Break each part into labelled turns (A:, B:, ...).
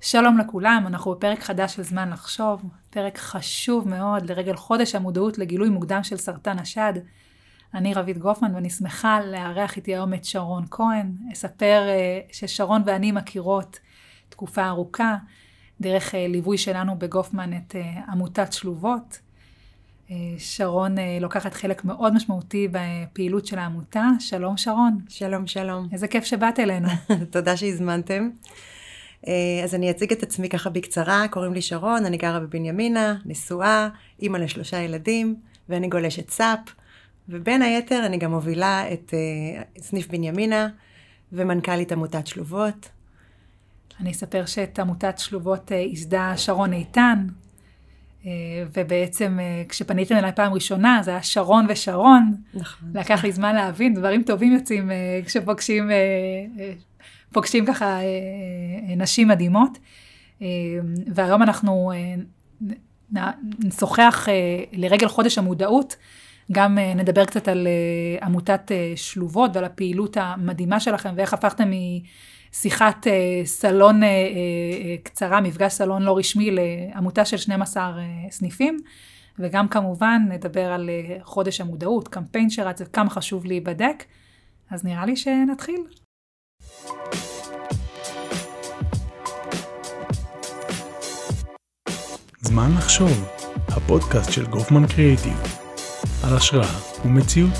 A: שלום לכולם, אנחנו בפרק חדש של זמן לחשוב, פרק חשוב מאוד לרגל חודש המודעות לגילוי מוקדם של סרטן השד. אני רבית גופמן ואני שמחה לארח איתי היום את שרון כהן. אספר uh, ששרון ואני מכירות תקופה ארוכה, דרך uh, ליווי שלנו בגופמן את uh, עמותת שלובות. שרון לוקחת חלק מאוד משמעותי בפעילות של העמותה. שלום שרון.
B: שלום, שלום.
A: איזה כיף שבאת אלינו.
B: תודה שהזמנתם. אה, אז אני אציג את עצמי ככה בקצרה, קוראים לי שרון, אני גרה בבנימינה, נשואה, אימא לשלושה ילדים, ואני גולשת סאפ, ובין היתר אני גם מובילה את uh, סניף בנימינה, ומנכ"לית עמותת שלובות.
A: אני אספר שאת עמותת שלובות uh, ייסדה שרון איתן, ובעצם כשפניתם אליי פעם ראשונה, זה היה שרון ושרון.
B: נכון.
A: לקח לי זמן להבין, דברים טובים יוצאים כשפוגשים פוגשים ככה אה, אה, נשים מדהימות. אה, והיום אנחנו נשוחח לרגל חודש המודעות, גם נדבר קצת על עמותת שלובות ועל הפעילות המדהימה שלכם ואיך הפכתם משיחת סלון קצרה, מפגש סלון לא רשמי, לעמותה של 12 סניפים. וגם כמובן נדבר על חודש המודעות, קמפיין שרץ וכמה חשוב להיבדק. אז נראה לי שנתחיל.
C: זמן לחשוב, הפודקאסט של גופמן קריאיטיב, על השראה ומציאות.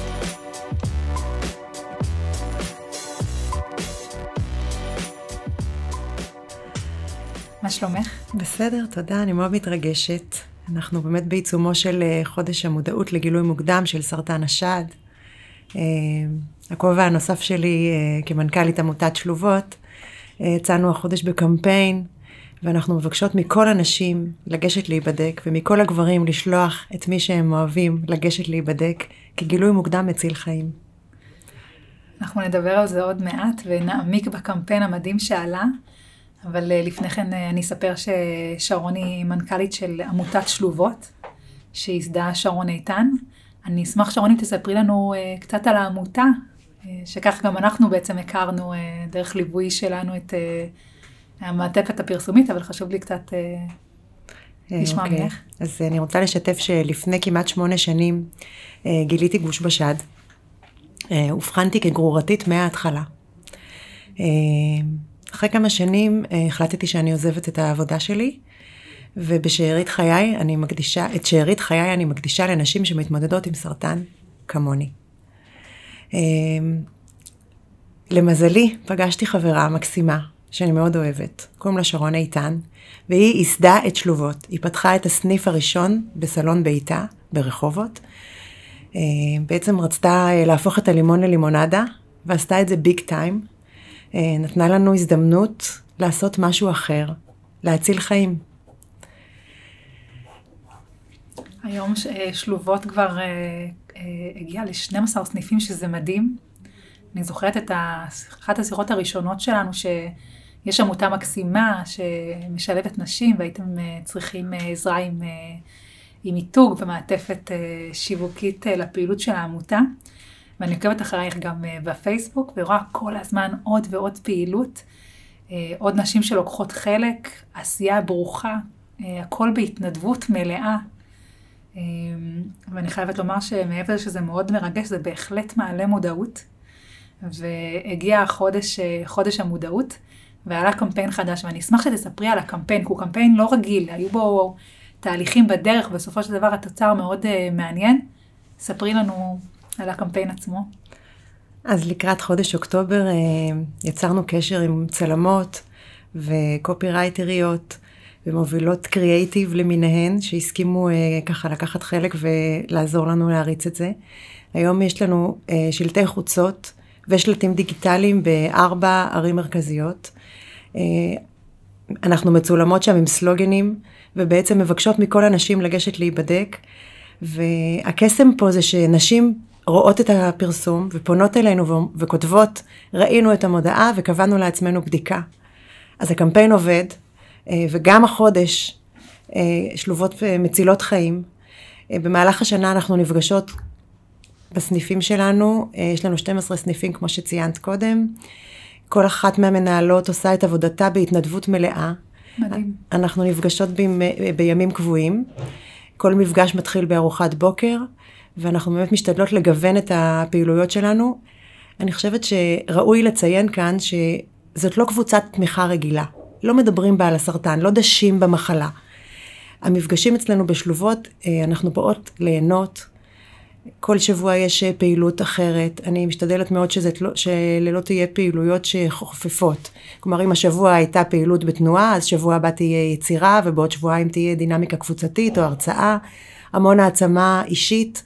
A: מה שלומך?
B: בסדר, תודה, אני מאוד מתרגשת. אנחנו באמת בעיצומו של אה, חודש המודעות לגילוי מוקדם של סרטן השד. אה, הכובע הנוסף שלי אה, כמנכ"לית עמותת שלובות, יצאנו החודש בקמפיין ואנחנו מבקשות מכל הנשים לגשת להיבדק, ומכל הגברים לשלוח את מי שהם אוהבים לגשת להיבדק, כי גילוי מוקדם מציל חיים.
A: אנחנו נדבר על זה עוד מעט ונעמיק בקמפיין המדהים שעלה, אבל אה, לפני כן אה, אני אספר ששרון היא מנכ"לית של עמותת שלובות, שייסדה שרון איתן. אני אשמח שרון אם תספרי לנו אה, קצת על העמותה, שכך גם אנחנו בעצם הכרנו דרך ליווי שלנו את המעטפת הפרסומית, אבל חשוב לי קצת אה, אה, לשמוע אוקיי. ממך.
B: אז אני רוצה לשתף שלפני כמעט שמונה שנים אה, גיליתי גוש בשד. אובחנתי כגרורתית מההתחלה. אחרי כמה שנים החלטתי שאני עוזבת את העבודה שלי, ובשארית חיי אני מקדישה, את שארית חיי אני מקדישה לנשים שמתמודדות עם סרטן כמוני. למזלי, פגשתי חברה מקסימה שאני מאוד אוהבת, קוראים לה שרון איתן, והיא ייסדה את שלובות. היא פתחה את הסניף הראשון בסלון ביתה ברחובות. אה, בעצם רצתה אה, להפוך את הלימון ללימונדה, ועשתה את זה ביג טיים. אה, נתנה לנו הזדמנות לעשות משהו אחר, להציל חיים.
A: היום שלובות כבר הגיעה ל-12 סניפים, שזה מדהים. אני זוכרת את אחת השיחות הראשונות שלנו, ש... יש עמותה מקסימה שמשלבת נשים והייתם אה, צריכים אה, עזרה עם, אה, עם מיתוג ומעטפת שיווקית לפעילות של העמותה. ואני עוקבת אחרייך גם בפייסבוק ורואה כל הזמן עוד ועוד פעילות, עוד נשים שלוקחות חלק, עשייה ברוכה, הכל בהתנדבות מלאה. ואני חייבת לומר שמעבר שזה מאוד מרגש, זה בהחלט מעלה מודעות. והגיע החודש, חודש המודעות, ועלה קמפיין חדש, ואני אשמח שתספרי על הקמפיין, כי הוא קמפיין לא רגיל, היו בו תהליכים בדרך, בסופו של דבר התוצר מאוד uh, מעניין. ספרי לנו על הקמפיין עצמו.
B: אז לקראת חודש אוקטובר uh, יצרנו קשר עם צלמות וקופי רייטריות ומובילות קריאייטיב למיניהן, שהסכימו uh, ככה לקחת חלק ולעזור לנו להריץ את זה. היום יש לנו uh, שלטי חוצות ושלטים דיגיטליים בארבע ערים מרכזיות. אה, אנחנו מצולמות שם עם סלוגנים, ובעצם מבקשות מכל הנשים לגשת להיבדק. והקסם פה זה שנשים רואות את הפרסום ופונות אלינו וכותבות, ראינו את המודעה וקבענו לעצמנו בדיקה. אז הקמפיין עובד, אה, וגם החודש אה, שלובות מצילות חיים. במהלך השנה אנחנו נפגשות בסניפים שלנו, יש לנו 12 סניפים כמו שציינת קודם. כל אחת מהמנהלות עושה את עבודתה בהתנדבות מלאה.
A: מדהים.
B: אנחנו נפגשות בימי, בימים קבועים. כל מפגש מתחיל בארוחת בוקר, ואנחנו באמת משתדלות לגוון את הפעילויות שלנו. אני חושבת שראוי לציין כאן שזאת לא קבוצת תמיכה רגילה. לא מדברים בה על הסרטן, לא דשים במחלה. המפגשים אצלנו בשלובות, אה, אנחנו באות ליהנות. כל שבוע יש אה, פעילות אחרת. אני משתדלת מאוד שזה, לא, שאלה לא תהיה פעילויות שחופפות. כלומר, אם השבוע הייתה פעילות בתנועה, אז שבוע הבא תהיה יצירה, ובעוד שבועיים תהיה דינמיקה קבוצתית או הרצאה. המון העצמה אישית.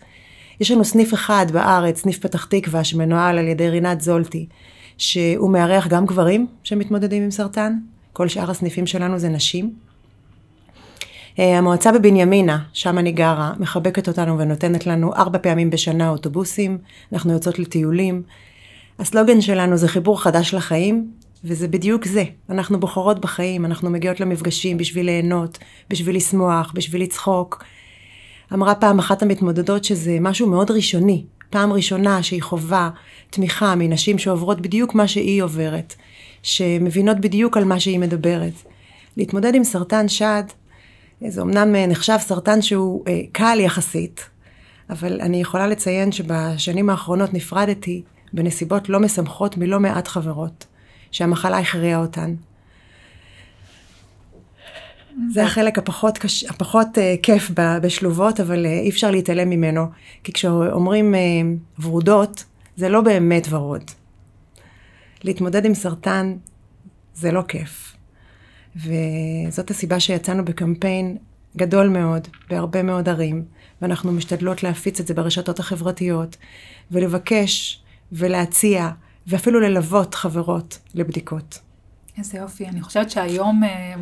B: יש לנו סניף אחד בארץ, סניף פתח תקווה, שמנוהל על ידי רינת זולטי, שהוא מארח גם גברים שמתמודדים עם סרטן. כל שאר הסניפים שלנו זה נשים. אה, המועצה בבנימינה, שם אני גרה, מחבקת אותנו ונותנת לנו ארבע פעמים בשנה אוטובוסים, אנחנו יוצאות לטיולים. הסלוגן שלנו זה חיבור חדש לחיים, וזה בדיוק זה. אנחנו בוחרות בחיים, אנחנו מגיעות למפגשים בשביל ליהנות, בשביל לשמוח, בשביל לצחוק. אמרה פעם אחת המתמודדות שזה משהו מאוד ראשוני, פעם ראשונה שהיא חווה תמיכה מנשים שעוברות בדיוק מה שהיא עוברת, שמבינות בדיוק על מה שהיא מדברת. להתמודד עם סרטן שד זה אמנם אה, נחשב סרטן שהוא אה, קל יחסית, אבל אני יכולה לציין שבשנים האחרונות נפרדתי בנסיבות לא משמחות מלא מעט חברות, שהמחלה הכריעה אותן. זה החלק הפחות, קש... הפחות uh, כיף בשלובות, אבל uh, אי אפשר להתעלם ממנו. כי כשאומרים uh, ורודות, זה לא באמת ורוד. להתמודד עם סרטן זה לא כיף. וזאת הסיבה שיצאנו בקמפיין גדול מאוד, בהרבה מאוד ערים, ואנחנו משתדלות להפיץ את זה ברשתות החברתיות, ולבקש ולהציע, ואפילו ללוות חברות לבדיקות.
A: איזה יופי. אני חושבת שהיום אה,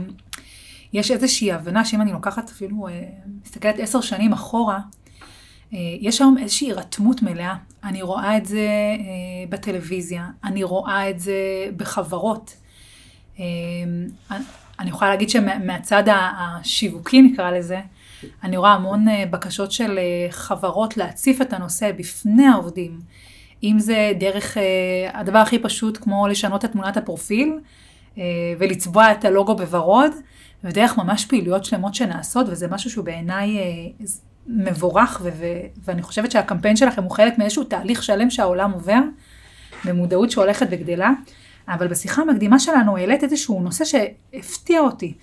A: יש איזושהי הבנה שאם אני לוקחת אפילו, אה, מסתכלת עשר שנים אחורה, יש היום איזושהי הירתמות מלאה. אני רואה את זה אה, בטלוויזיה, אני רואה את זה בחברות. אה, אני יכולה להגיד שמהצד השיווקי נקרא לזה, אני רואה המון אה, בקשות של אה, חברות להציף את הנושא בפני העובדים. אם זה דרך אה, הדבר הכי פשוט כמו לשנות את תמונת הפרופיל ולצבוע את הלוגו בוורוד, ודרך ממש פעילויות שלמות שנעשות, וזה משהו שהוא בעיניי מבורך, ואני חושבת שהקמפיין שלכם הוא חלק מאיזשהו תהליך שלם שהעולם עובר, במודעות שהולכת וגדלה. אבל בשיחה המקדימה שלנו העלית איזשהו נושא שהפתיע אותי.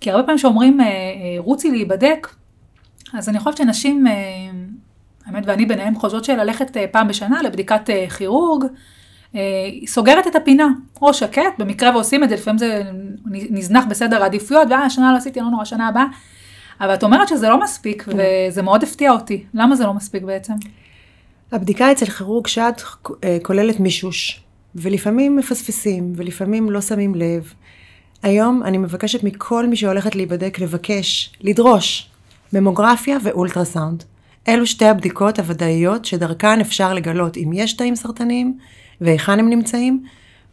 A: כי הרבה פעמים כשאומרים אה, אה, רוצי להיבדק, אז אני חושבת שנשים, אה, האמת ואני ביניהם חושבות שללכת פעם בשנה לבדיקת כירורג, היא סוגרת את הפינה, או שקט, במקרה ועושים את זה, לפעמים זה נזנח בסדר העדיפויות, ואה, השנה לא עשיתי, לא נורא, שנה הבאה. אבל את אומרת שזה לא מספיק, כן. וזה מאוד הפתיע אותי. למה זה לא מספיק בעצם?
B: הבדיקה אצל כירורג שד כוללת מישוש. ולפעמים מפספסים, ולפעמים לא שמים לב. היום אני מבקשת מכל מי שהולכת להיבדק לבקש, לדרוש, ממוגרפיה ואולטרסאונד. אלו שתי הבדיקות הוודאיות שדרכן אפשר לגלות אם יש תאים סרטניים והיכן הם נמצאים,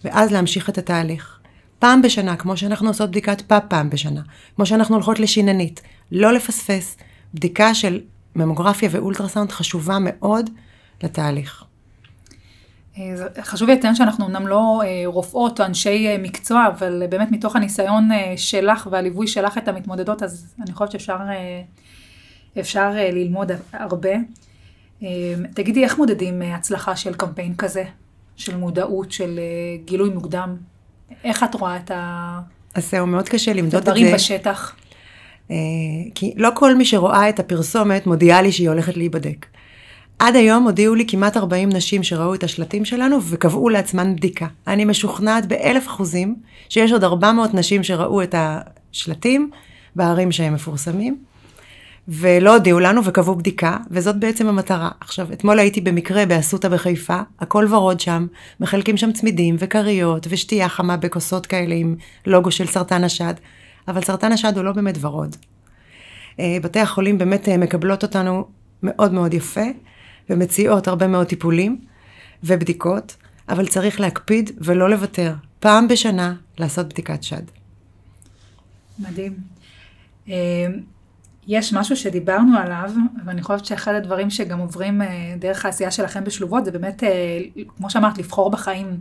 B: ואז להמשיך את התהליך. פעם בשנה, כמו שאנחנו עושות בדיקת פאפ פעם בשנה, כמו שאנחנו הולכות לשיננית, לא לפספס. בדיקה של ממוגרפיה ואולטרסאונד חשובה מאוד לתהליך.
A: אה, חשוב לציין שאנחנו אמנם לא אה, רופאות או אנשי אה, מקצוע, אבל באמת מתוך הניסיון שלך והליווי שלך את המתמודדות, אז אני חושבת שאפשר אפשר ללמוד הרבה. תגידי, איך מודדים הצלחה של קמפיין כזה, של מודעות, של גילוי מוקדם? איך את רואה את ה...
B: אז זהו, מאוד קשה למדוד את זה.
A: הדברים בשטח.
B: כי לא כל מי שרואה את הפרסומת מודיעה לי שהיא הולכת להיבדק. עד היום הודיעו לי כמעט 40 נשים שראו את השלטים שלנו וקבעו לעצמן בדיקה. אני משוכנעת באלף אחוזים שיש עוד 400 נשים שראו את השלטים בערים שהם מפורסמים, ולא הודיעו לנו וקבעו בדיקה, וזאת בעצם המטרה. עכשיו, אתמול הייתי במקרה באסותא בחיפה, הכל ורוד שם, מחלקים שם צמידים וכריות ושתייה חמה בכוסות כאלה עם לוגו של סרטן השד, אבל סרטן השד הוא לא באמת ורוד. אה, בתי החולים באמת אה, מקבלות אותנו מאוד מאוד יפה. ומציעות הרבה מאוד טיפולים ובדיקות, אבל צריך להקפיד ולא לוותר. פעם בשנה לעשות בדיקת שד.
A: מדהים. אה, יש משהו שדיברנו עליו, ואני חושבת שאחד הדברים שגם עוברים דרך העשייה שלכם בשלובות, זה באמת, כמו שאמרת, לבחור בחיים.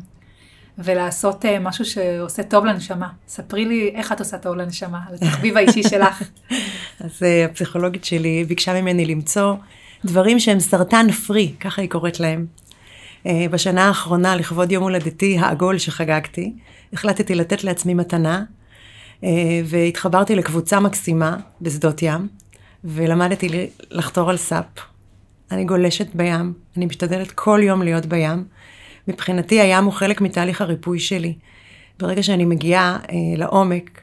A: ולעשות אה, משהו שעושה טוב לנשמה. ספרי לי איך את עושה טוב לנשמה, על התחביב האישי שלך.
B: אז אה, הפסיכולוגית שלי ביקשה ממני למצוא דברים שהם סרטן פרי, ככה היא קוראת להם. אה, בשנה האחרונה, לכבוד יום הולדתי העגול שחגגתי, החלטתי לתת לעצמי מתנה, והתחברתי לקבוצה מקסימה בשדות ים, ולמדתי לחתור על סאפ. אני גולשת בים, אני משתדלת כל יום להיות בים. מבחינתי הים הוא חלק מתהליך הריפוי שלי. ברגע שאני מגיעה אה, לעומק,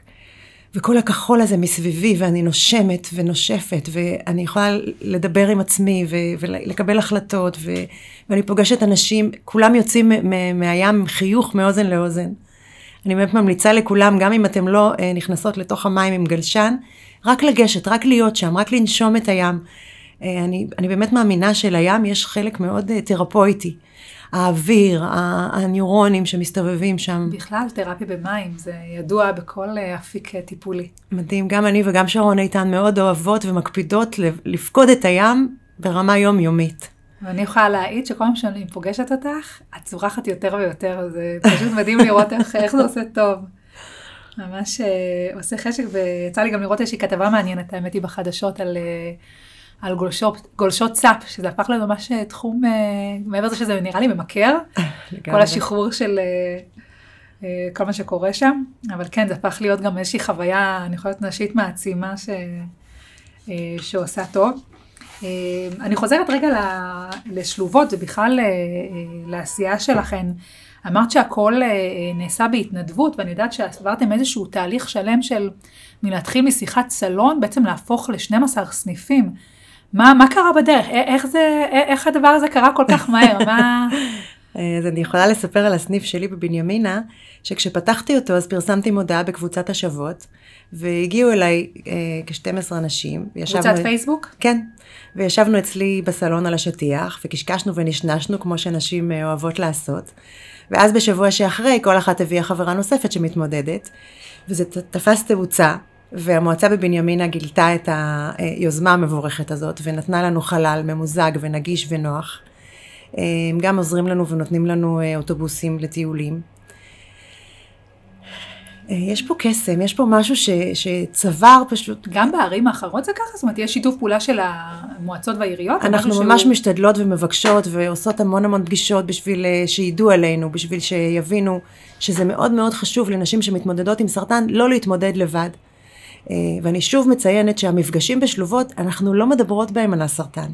B: וכל הכחול הזה מסביבי, ואני נושמת ונושפת, ואני יכולה לדבר עם עצמי, ו- ולקבל החלטות, ו- ואני פוגשת אנשים, כולם יוצאים מהים עם חיוך מאוזן לאוזן. אני באמת ממליצה לכולם, גם אם אתם לא אה, נכנסות לתוך המים עם גלשן, רק לגשת, רק להיות שם, רק לנשום את הים. אה, אני, אני באמת מאמינה שלים יש חלק מאוד אה, תרפויטי. האוויר, הניורונים שמסתובבים שם.
A: בכלל, תרפיה במים, זה ידוע בכל אה, אפיק טיפולי.
B: מדהים, גם אני וגם שרון איתן מאוד אוהבות ומקפידות לפקוד את הים ברמה יומיומית.
A: ואני יכולה להעיד שכל פעם שאני פוגשת אותך, את צורחת יותר ויותר, זה פשוט מדהים לראות איך, איך זה עושה טוב. ממש עושה חשק, ויצא לי גם לראות איזושהי כתבה מעניינת, האמת היא, בחדשות על... על גולשות, גולשות סאפ, שזה הפך לממש אה, תחום, אה, מעבר לזה שזה נראה לי ממכר, כל השחרור של אה, כל מה שקורה שם, אבל כן, זה הפך להיות גם איזושהי חוויה, אני להיות נשית מעצימה ש, שעושה טוב. אני חוזרת רגע לשלובות ובכלל לעשייה שלכן. אמרת שהכל נעשה בהתנדבות, ואני יודעת שעברתם איזשהו תהליך שלם של מלהתחיל משיחת סלון, בעצם להפוך ל-12 סניפים. מה, מה קרה בדרך? איך זה, איך הדבר הזה קרה כל כך מהר? מה...
B: אז אני יכולה לספר על הסניף שלי בבנימינה, שכשפתחתי אותו אז פרסמתי מודעה בקבוצת השוות, והגיעו אליי אה, כ-12 אנשים.
A: קבוצת פייסבוק?
B: כן, וישבנו אצלי בסלון על השטיח, וקשקשנו ונשנשנו כמו שנשים אה, אוהבות לעשות. ואז בשבוע שאחרי, כל אחת הביאה חברה נוספת שמתמודדת, וזה תפס תאוצה, והמועצה בבנימינה גילתה את היוזמה המבורכת הזאת ונתנה לנו חלל ממוזג ונגיש ונוח. הם גם עוזרים לנו ונותנים לנו אה, אוטובוסים לטיולים. אה, יש פה קסם, יש פה משהו ש, שצבר פשוט.
A: גם בערים האחרות זה ככה? זאת אומרת, יש שיתוף פעולה של המועצות והעיריות?
B: אנחנו ממש שהוא... משתדלות ומבקשות ועושות המון המון פגישות בשביל אה, שידעו עלינו, בשביל שיבינו שזה מאוד מאוד חשוב לנשים שמתמודדות עם סרטן לא להתמודד לבד. אה, ואני שוב מציינת שהמפגשים בשלובות, אנחנו לא מדברות בהם על הסרטן.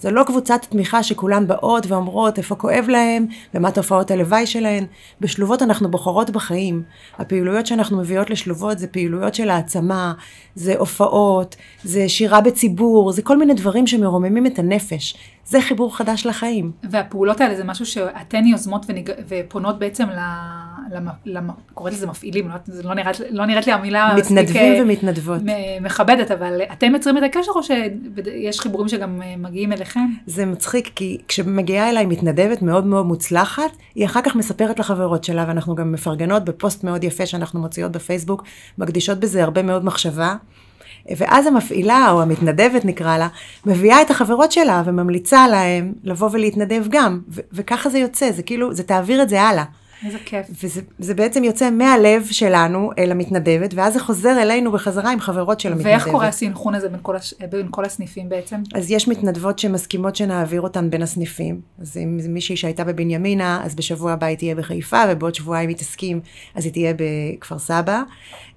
B: זו לא קבוצת תמיכה שכולן באות ואומרות איפה כואב להם ומה תופעות הלוואי שלהן. בשלובות אנחנו בוחרות בחיים. הפעילויות שאנחנו מביאות לשלובות זה פעילויות של העצמה, זה הופעות, זה שירה בציבור, זה כל מיני דברים שמרוממים את הנפש. זה חיבור חדש לחיים.
A: והפעולות האלה זה משהו שאתן יוזמות וניג... ופונות בעצם ל... קוראת לזה מפעילים, לא, זה לא נראית, לא נראית לי המילה
B: מתנדבים מספיק, אה, ומתנדבות.
A: מכבדת, אבל אתם יוצרים את הקשר או שיש חיבורים שגם אה, מגיעים אליכם?
B: זה מצחיק, כי כשמגיעה אליי מתנדבת מאוד מאוד מוצלחת, היא אחר כך מספרת לחברות שלה, ואנחנו גם מפרגנות בפוסט מאוד יפה שאנחנו מוציאות בפייסבוק, מקדישות בזה הרבה מאוד מחשבה. ואז המפעילה, או המתנדבת נקרא לה, מביאה את החברות שלה וממליצה להם לבוא ולהתנדב גם, ו- וככה זה יוצא, זה כאילו, זה תעביר את זה הלאה.
A: איזה כיף.
B: וזה בעצם יוצא מהלב שלנו אל המתנדבת, ואז זה חוזר אלינו בחזרה עם חברות של המתנדבת.
A: ואיך קורה הסינכרון הזה בין כל, הש... בין כל הסניפים בעצם?
B: אז יש מתנדבות שמסכימות שנעביר אותן בין הסניפים. אז אם מישהי שהייתה בבנימינה, אז בשבוע הבא היא תהיה בחיפה, ובעוד שבועיים היא תסכים, אז היא תהיה בכפר סבא.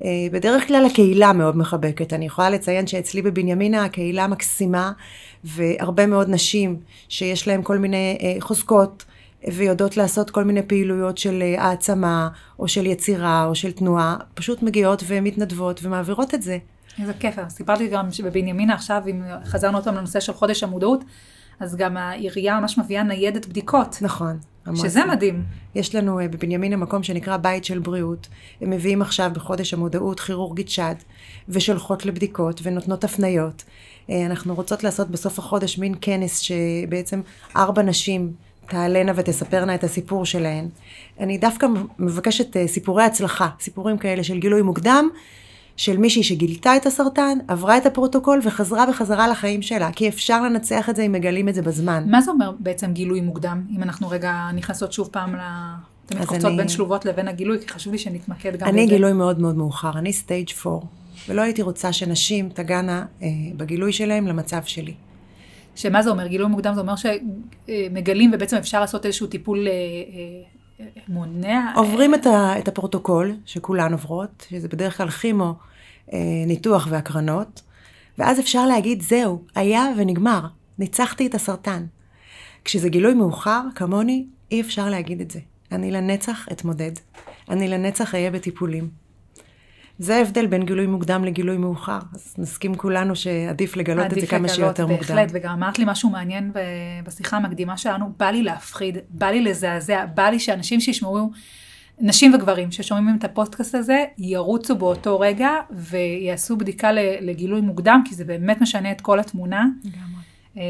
B: אה, בדרך כלל הקהילה מאוד מחבקת. אני יכולה לציין שאצלי בבנימינה הקהילה מקסימה, והרבה מאוד נשים שיש להן כל מיני אה, חוזקות. ויודעות לעשות כל מיני פעילויות של אה, העצמה, או של יצירה, או של תנועה, פשוט מגיעות ומתנדבות ומעבירות את זה.
A: איזה כיף. סיפרתי גם שבבנימינה עכשיו, אם חזרנו אותם לנושא של חודש המודעות, אז גם העירייה ממש מביאה ניידת בדיקות.
B: נכון.
A: המועצה. שזה מדהים.
B: יש לנו אה, בבנימינה מקום שנקרא בית של בריאות. הם מביאים עכשיו בחודש המודעות כירורגית שד, ושולחות לבדיקות ונותנות הפניות. אה, אנחנו רוצות לעשות בסוף החודש מין כנס שבעצם ארבע נשים תעלנה ותספרנה את הסיפור שלהן. אני דווקא מבקשת אה, סיפורי הצלחה, סיפורים כאלה של גילוי מוקדם, של מישהי שגילתה את הסרטן, עברה את הפרוטוקול וחזרה בחזרה לחיים שלה, כי אפשר לנצח את זה אם מגלים את זה בזמן.
A: מה זה אומר בעצם גילוי מוקדם, אם אנחנו רגע נכנסות שוב פעם תמיד
B: אז
A: קופצות
B: אני-
A: בין שלובות לבין הגילוי, כי חשוב לי שנתמקד גם
B: אני
A: בזה.
B: גילוי מאוד מאוד מאוחר, אני stage 4, ולא הייתי רוצה שנשים תגענה אה, בגילוי שלהם למצב שלי.
A: שמה זה אומר? גילוי מוקדם זה אומר שמגלים ובעצם אפשר לעשות איזשהו טיפול אה, אה, מונע.
B: עוברים את, ה, את הפרוטוקול שכולן עוברות, שזה בדרך כלל כימו, אה, ניתוח והקרנות, ואז אפשר להגיד, זהו, היה ונגמר, ניצחתי את הסרטן. כשזה גילוי מאוחר, כמוני, אי אפשר להגיד את זה. אני לנצח אתמודד. אני לנצח אהיה בטיפולים. זה ההבדל בין גילוי מוקדם לגילוי מאוחר. אז נסכים כולנו שעדיף לגלות את זה כמה
A: לגלות,
B: שיותר מוקדם.
A: בהחלט, וגם אמרת לי משהו מעניין בשיחה המקדימה שלנו, בא לי להפחיד, בא לי לזעזע, בא לי שאנשים שישמעו, נשים וגברים ששומעים את הפודקאסט הזה, ירוצו באותו רגע ויעשו בדיקה לגילוי מוקדם, כי זה באמת משנה את כל התמונה. אמ,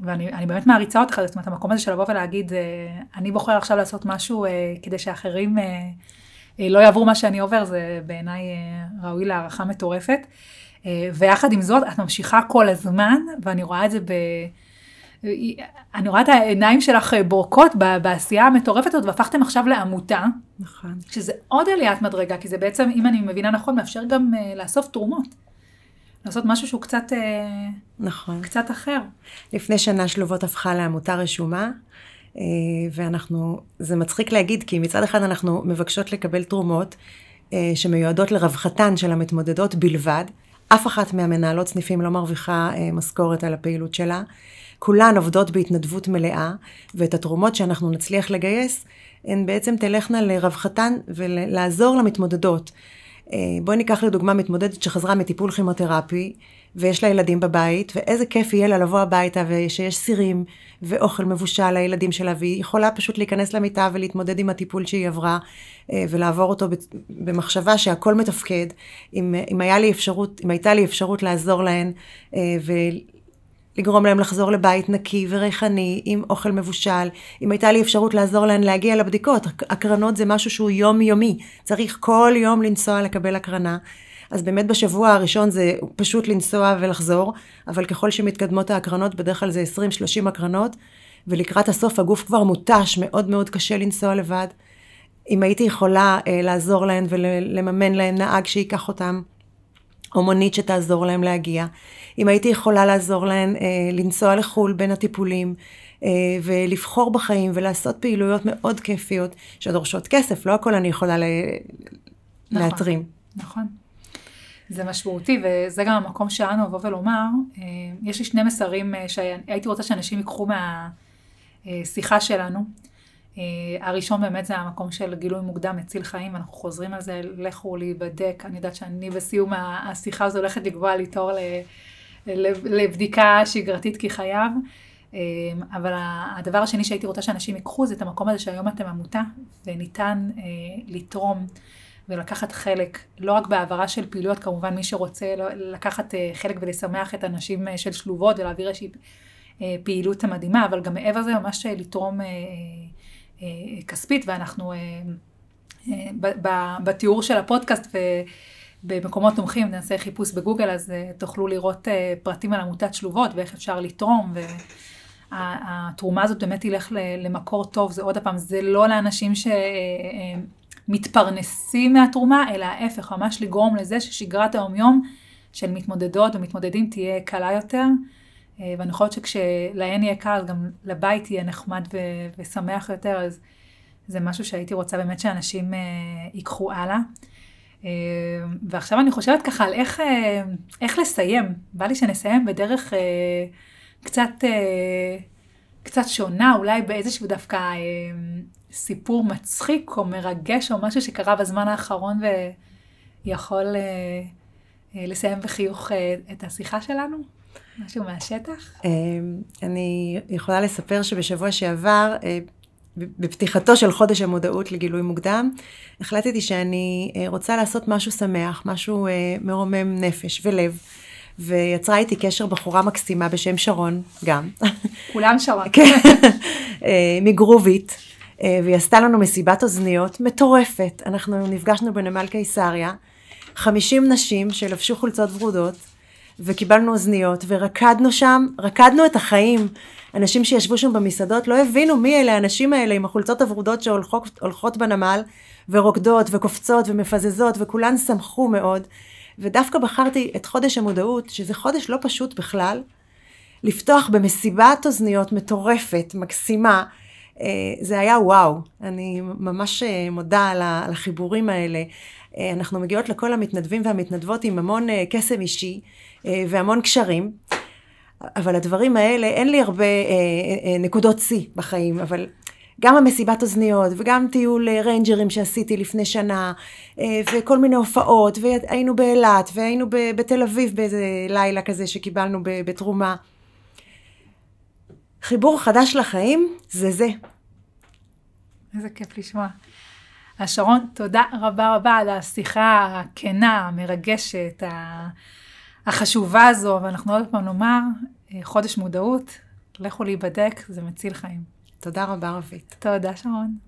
A: ואני אני באמת מעריצה אותך, זאת אומרת, המקום הזה של לבוא ולהגיד, אה, אני בוחר עכשיו לעשות משהו אה, כדי שאחרים אה, לא יעברו מה שאני עובר, זה בעיניי אה, ראוי להערכה מטורפת. אה, ויחד עם זאת, את ממשיכה כל הזמן, ואני רואה את זה ב... אני רואה את העיניים שלך אה, בורקות בעשייה המטורפת הזאת, והפכתם עכשיו לעמותה,
B: נכון.
A: שזה עוד עליית מדרגה, כי זה בעצם, אם אני מבינה נכון, מאפשר גם אה, לאסוף תרומות. לעשות משהו שהוא קצת, אה,
B: נכון.
A: קצת אחר.
B: לפני שנה שלובות הפכה לעמותה רשומה, אה, ואנחנו, זה מצחיק להגיד, כי מצד אחד אנחנו מבקשות לקבל תרומות אה, שמיועדות לרווחתן של המתמודדות בלבד. אף אחת מהמנהלות סניפים לא מרוויחה אה, משכורת על הפעילות שלה. כולן עובדות בהתנדבות מלאה, ואת התרומות שאנחנו נצליח לגייס, הן בעצם תלכנה לרווחתן ולעזור למתמודדות. אה, בואי ניקח לדוגמה מתמודדת שחזרה מטיפול כימותרפי, ויש לה ילדים בבית, ואיזה כיף יהיה לה לבוא הביתה ושיש סירים ואוכל מבושל לילדים שלה, והיא יכולה פשוט להיכנס למיטה ולהתמודד עם הטיפול שהיא עברה, אה, ולעבור אותו במחשבה שהכל מתפקד. אם, אם, לי אפשרות, אם הייתה לי אפשרות לעזור להן, אה, לגרום להם לחזור לבית נקי וריחני, עם אוכל מבושל. אם הייתה לי אפשרות לעזור להן להגיע לבדיקות, הק- הקרנות זה משהו שהוא יומיומי. צריך כל יום לנסוע לקבל הקרנה. אז באמת בשבוע הראשון זה פשוט לנסוע ולחזור, אבל ככל שמתקדמות ההקרנות, בדרך כלל זה 20-30 הקרנות, ולקראת הסוף הגוף כבר מותש, מאוד מאוד קשה לנסוע לבד. אם הייתי יכולה אה, לעזור להן ולממן להן נהג שייקח אותם, או מונית שתעזור להם להגיע. אם הייתי יכולה לעזור להם אה, לנסוע לחו"ל בין הטיפולים, אה, ולבחור בחיים ולעשות פעילויות מאוד כיפיות שדורשות כסף, לא הכל אני יכולה ל...
A: נכון.
B: להתרים.
A: נכון. זה משמעותי, וזה גם המקום שלנו לבוא ולומר, אה, יש לי שני מסרים אה, שהייתי רוצה שאנשים ייקחו מהשיחה שלנו. אה, הראשון באמת זה המקום של גילוי מוקדם מציל חיים, ואנחנו חוזרים על זה, לכו להיבדק. אני יודעת שאני בסיום השיחה הזו הולכת לקבוע לי תור לבדיקה שגרתית כי חייב. אה, אבל הדבר השני שהייתי רוצה שאנשים ייקחו זה את המקום הזה שהיום אתם עמותה, וניתן אה, לתרום ולקחת חלק, לא רק בהעברה של פעילויות, כמובן מי שרוצה לא- לקחת חלק ולשמח את הנשים של שלובות ולהעביר איזושהי פעילות מדהימה, אבל גם מעבר לזה ממש לתרום כספית, ואנחנו אה, אה, בתיאור של הפודקאסט ובמקומות תומכים, נעשה חיפוש בגוגל, אז אה, תוכלו לראות אה, פרטים על עמותת שלובות ואיך אפשר לתרום. ו... התרומה הזאת באמת תלך למקור טוב, זה עוד פעם, זה לא לאנשים שמתפרנסים מהתרומה, אלא ההפך, ממש לגרום לזה ששגרת היום-יום של מתמודדות ומתמודדים תהיה קלה יותר. אה, ואני חושבת שכשלהן יהיה קל, גם לבית יהיה נחמד ו- ושמח יותר, אז זה משהו שהייתי רוצה באמת שאנשים אה, ייקחו הלאה. אה, ועכשיו אני חושבת ככה על איך, אה, איך לסיים. בא לי שנסיים בדרך אה, קצת, אה, קצת שונה, אולי באיזשהו דווקא אה, סיפור מצחיק או מרגש או משהו שקרה בזמן האחרון ויכול אה, אה, לסיים בחיוך אה, את השיחה שלנו. משהו מהשטח?
B: אה, אני יכולה לספר שבשבוע שעבר, אה, בפתיחתו של חודש המודעות לגילוי מוקדם, החלטתי שאני אה, רוצה לעשות משהו שמח, משהו אה, מרומם נפש ולב. ויצרה איתי קשר בחורה מקסימה בשם שרון, גם.
A: כולם שרון.
B: כן, מגרובית, והיא עשתה לנו מסיבת אוזניות מטורפת. אנחנו נפגשנו בנמל קיסריה, 50 נשים שלבשו חולצות ורודות, וקיבלנו אוזניות, ורקדנו שם, רקדנו את החיים. אנשים שישבו שם במסעדות לא הבינו מי אלה האנשים האלה עם החולצות הוורודות שהולכות בנמל, ורוקדות וקופצות ומפזזות, וכולן שמחו מאוד. ודווקא בחרתי את חודש המודעות, שזה חודש לא פשוט בכלל, לפתוח במסיבת אוזניות מטורפת, מקסימה. אה, זה היה וואו. אני ממש אה, מודה על החיבורים האלה. אה, אנחנו מגיעות לכל המתנדבים והמתנדבות עם המון קסם אישי והמון קשרים. אבל הדברים האלה, אין לי הרבה נקודות שיא בחיים, אבל גם המסיבת אוזניות וגם טיול ריינג'רים שעשיתי לפני שנה וכל מיני הופעות והיינו באילת והיינו בתל אביב באיזה לילה כזה שקיבלנו בתרומה. חיבור חדש לחיים זה זה.
A: איזה כיף לשמוע. אז שרון, תודה רבה רבה על השיחה הכנה, המרגשת, החשובה הזו, ואנחנו עוד פעם נאמר, אה, חודש מודעות, לכו להיבדק, זה מציל חיים.
B: תודה רבה, רבית.
A: תודה, שרון.